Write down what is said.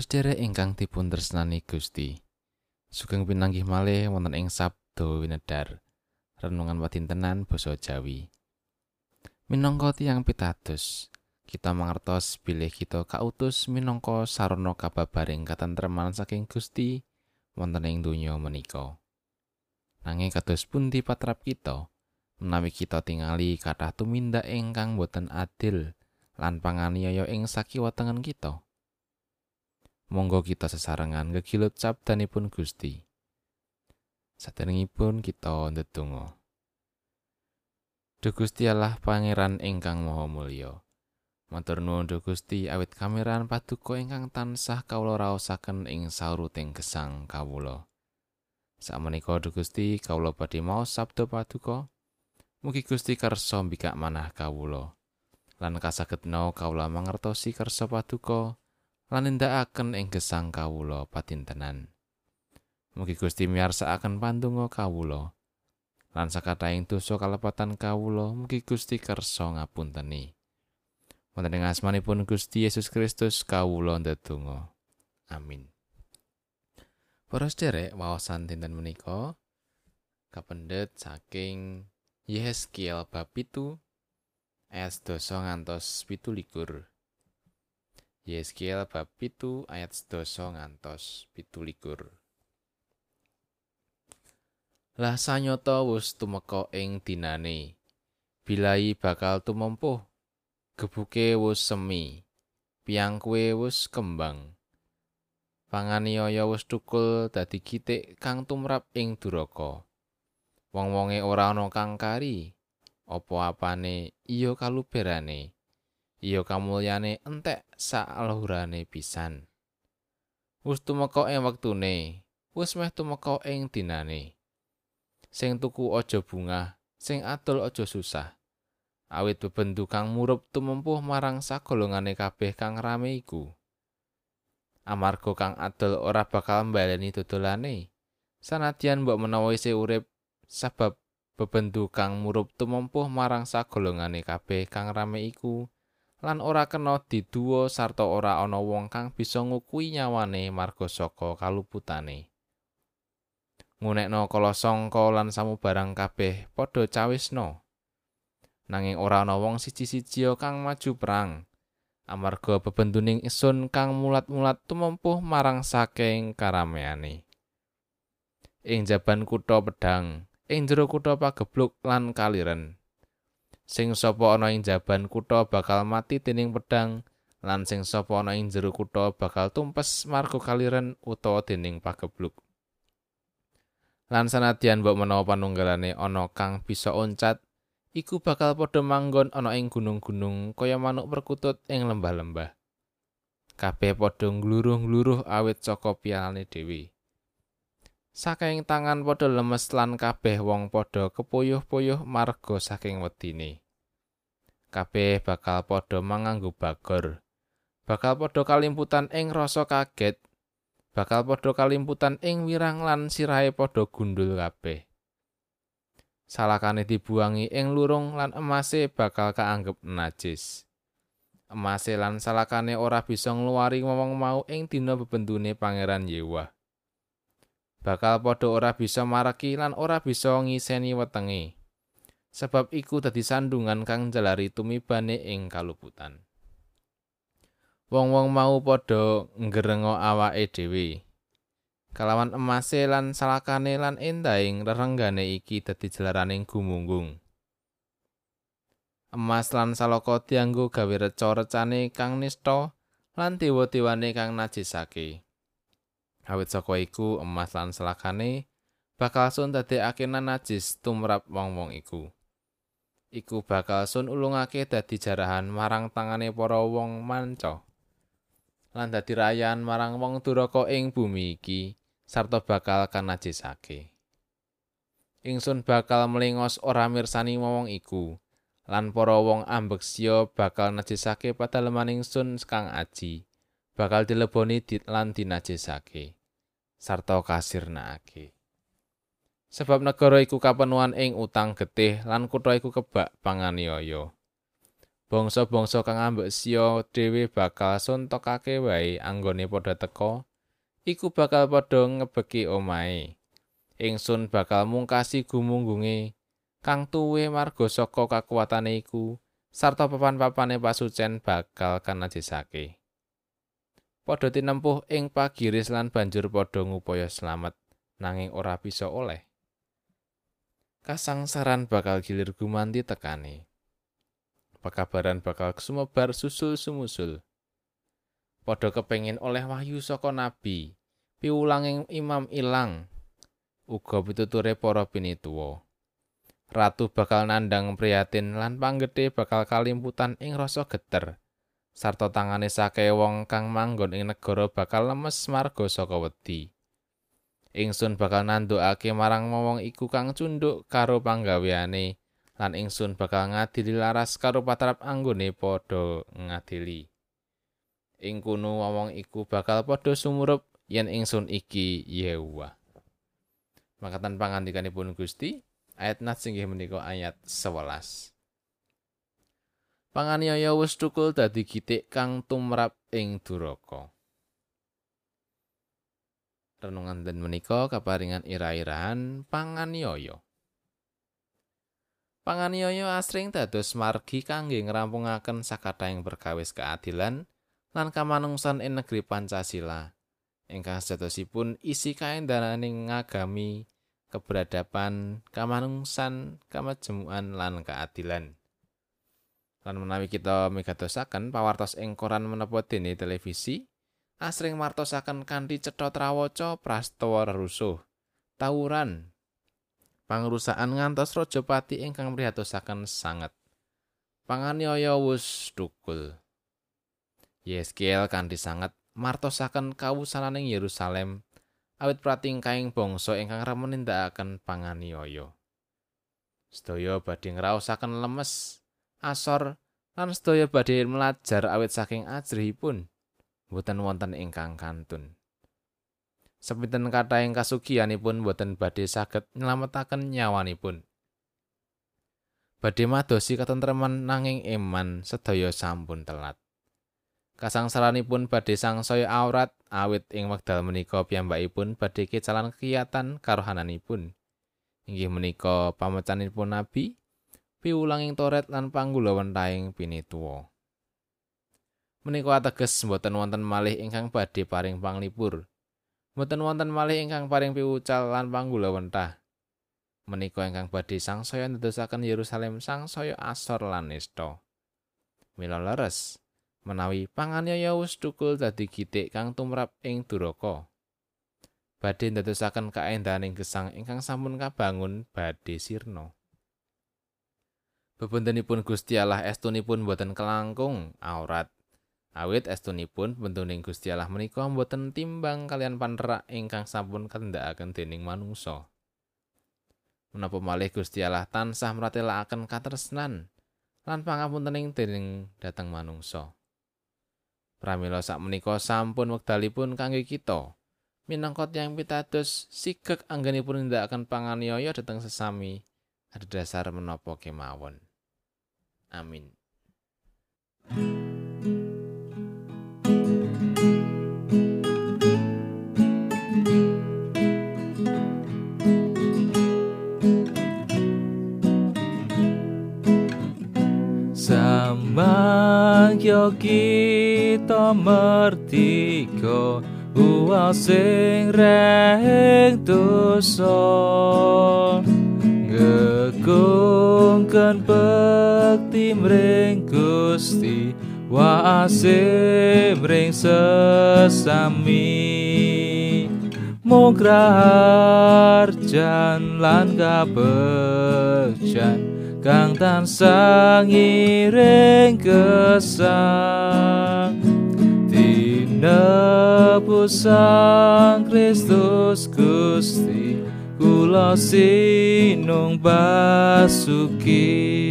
Sedherek ingkang dipun tresnani Gusti. Sugeng pinanggih malih wonten ing Sabdo Winedar. Renungan wadintenan basa Jawi. Minangka tiyang pitados, kita mangertos bilih kita kautus minangka sarana kababaring katentreman saking Gusti wonten ing donya menika. Nanging kados pundi patrap kita menawi kita tingali kathah tumindak ingkang boten adil lan panganiaya ing sakiwatengan kita. Monggo kita sesarengan gegilut sabdanipun Gusti. Saderengipun kita ndedonga. Duh Gusti Allah Pangeran ingkang Maha Mulya. Matur nuwun Duh Gusti awit kameran paduka ingkang tansah kawula raosaken ing sauruting gesang kawula. Sakmenika Duh Gusti kawula badhe maos sabda paduka. Mugi Gusti kersa mbikak manah kawula. Lan kasagetna kawula mangertosi kersa paduka. Lan nindakaken ing gesang kawula patintenan. Mugi Gusti miyarsakaken pandonga kawula lan sakataing dosa kalepatan kawula mugi Gusti kersa ngapunteni. Wonten ing asmanipun Gusti Yesus Kristus kawula ndedonga. Amin. Para sederek waosan dinten menika kapendet saking Yeskiel bab 7 ayat 2 ngantos 17. Yeskiel bab pitu ayat sedoso ngantos pitu likur. Lah sanyata wus tumeka ing dinane. Bilai bakal tumempuh. Gebuke wus semi. Piang kue wus kembang. Panganiaya wus tukul dadi gitik kang tumrap ing duraka. Wong-wonge ora ana kang kari. Apa apane iya kaluberane. Iya kamulyane entek saluhurane pisan. Wus tumeka ing wektune, wis meh tumeka ing dinane. Sing tuku aja bunga, sing adol aja susah. Awit bebendu kang murup tumempuh marang sagolongane kabeh kang rame iku. Amarga kang adol ora bakal mbaleni dodolane. Sanadyan mbok menawa isih urip sebab bebendu kang murup tumempuh marang sagolongane kabeh kang rame iku. Lan ora kena diduwa sarta ora ana wong kang bisa ngukui nyawane marga saka kaluputane. Ngunekno kala sangka lan samubarang kabeh padha cawisna. Nanging ora ana wong siji-siji kang maju perang. Amarga bebenduning isun kang mulat-mulat tumempuh marang saking karameane. Ing jaban kutha pedang, ing jero kutha pagebluk lan kaliren. Sing sapa ana ing jaban kutha bakal mati dening pedang lan sing sapa ana ing jero kutha bakal tumpes marga kaliren utawa dening pagebluk. Lan sanadyan mbok menawa panunggalane ana kang bisa oncat iku bakal padha manggon ana ing gunung-gunung kaya manuk perkutut ing lembah-lembah. Kabeh padha ngluruh-ngluruh awit saka pialane dhewe saking tangan padha lemes lan kabeh wong padha kepuyuh-puyuh marga saking wedine. Kabeh bakal padha manganggo bagor. Bakal padha kalimputan ing rasa kaget. Bakal padha kalimputan ing wirang lan sirahe padha gundul kabeh. Salakane dibuangi ing lurung lan emase bakal kaanggep najis. Emase lan salakane ora bisa ngluwari wong mau ing dina bebendune Pangeran Yewah. Bakal padha ora bisa maraki lan ora bisa ngiseni wetenge. Sebab iku dadi sandungan kang jalari tumibane ing kaluputan. Wong-wong mau padha nggerengo awake dhewe. Kalawan emase lan salakane lan endahing rerenggane iki dadi jelaraning gumunggung. Emas lan salaka dianggo gawe reca-recane kang nista lan dewa-dewane kang najisake. Awit saka iku emas lan selakane bakal sun dadekake najis tumrap wong-wong iku. Iku bakal sun ulungake dadi jarahan marang tangane para wong manca. Lan dadi rayan marang wong duraka ing bumi iki sarta bakal kanajisake. Ingsun bakal melingos ora mirsani wong iku. Lan para wong ambeksya bakal najisake padalemaning sun kang aji. Bakal dileboni lan dinajisake. sarta kasirnakake. Sebab negara iku kapenuhan ing utang getih lan kutha iku kebak panganiaya. bangsa-bangsa kang ambek sia dhewe bakal sontokake wae anggone padha teka iku bakal padha ngebeki omahe ingsun bakal mungkasi gumunggunge kang tuwe marga saka kakuwatane iku sarta papan-papane pasucen bakal kanajisake padha tinempuh ing pagiris lan banjur padha ngupaya slamet nanging ora bisa oleh. Kasangsaran bakal gilir gumanti tekane pekabaran bakal sumebar susul sumusul. Padha kepengin oleh wahyu saka nabi piwulanging imam ilang uga pituture para pinituwa ratu bakal nandang priyatin lan panggete bakal kalimputan ing rasa geter sarta tangane sake wong kang manggon ing negara bakal lemes marga saka wedi ingsun bakal nandukake marang wong iku kang cunduk karo panggaweane lan ingsun bakal ngadili laras karo patrap anggone padha ngadili ing kono wong iku bakal padha sumurup yen ingsun iki Yehuwa. Makatan pangandikanipun Gusti, ayat nat singgih menika ayat 11. Panganiaya wis tukul dadi gitik kang tumrap ing duraka. Renungan den menika kaparingan ira-irahan panganiaya. Panganiaya asring dados margi kangge ngrampungaken sakathahing perkawis keadilan lan kamanungsan ing negeri Pancasila. ingkang sejatosipun isi kaendaraning ngagami keberadaban kamanungsan kamajemuan lan keadilan lan menawi kita migatosaken pawartos ing koran menapa dene televisi? Asring martosaken kanthi cetha trawaca prastawa rusuh. Tawuran. Pangrusakan ngantos rajapati ingkang prihatosaken sanget. Panganiaya wus tukul Yeskel kanthi sanget. Martosaken kawusananing Yerusalem. Awit pratingkaing bangsa ingkang remen nindakaken panganiaya. Sedaya badhe ngraosaken lemes, asor lan sedaya badhe melajar awit saking ajrihipun boten wonten ingkang kantun. Sepinten kathahing kasugianipun boten badhe saged nyelametaken nyawanipun. Badhe madosi katentreman nanging iman sedaya sampun telat. Kasangsaranipun badhe sangsaya aurat awit ing wekdal menika piyambakipun badhe kecalan kekiyatan karohananipun. Inggih menika pamecanipun nabi piwulanging toret lan panggulawentahing pinituwa. Menika ateges mboten wonten malih ingkang badhe paring panglipur. Mboten wonten malih ingkang paring piwucal lan panggulawentah. Menika ingkang badhe sangsaya ndadosaken Yerusalem sangsaya asor lan nista. Mila leres. menawi panganiaya wis tukul dadi gitik kang tumrap ing duraka. Badhe ndadosaken kaendahaning gesang ingkang sampun kabangun badhe sirna. Bebuntenipun Gusti Allah estunipun boten kelangkung aurat. Awit estunipun bentuning Gusti Allah menika boten timbang kalian panerak ingkang sampun kendhakaken dening manungsa. Menapa malih Gusti Allah tansah mratelakaken katresnan lan pangapuntening dening dhateng manungsa. Pramila sakmenika sampun wekdalipun kangge kita. Minangka tiyang pitados sigek anggenipun nindakaken panganiaya dhateng sesami adhedhasar menapa kemawon. Amin. Samangyo kita merdeka uwa sing reng dosa ngegungkan bekti mring Gusti waase mring sesami. Mugrarjan lan kabechan kang tansah ngiring kesang tinebus sang Kristus Gusti kula sinung basuki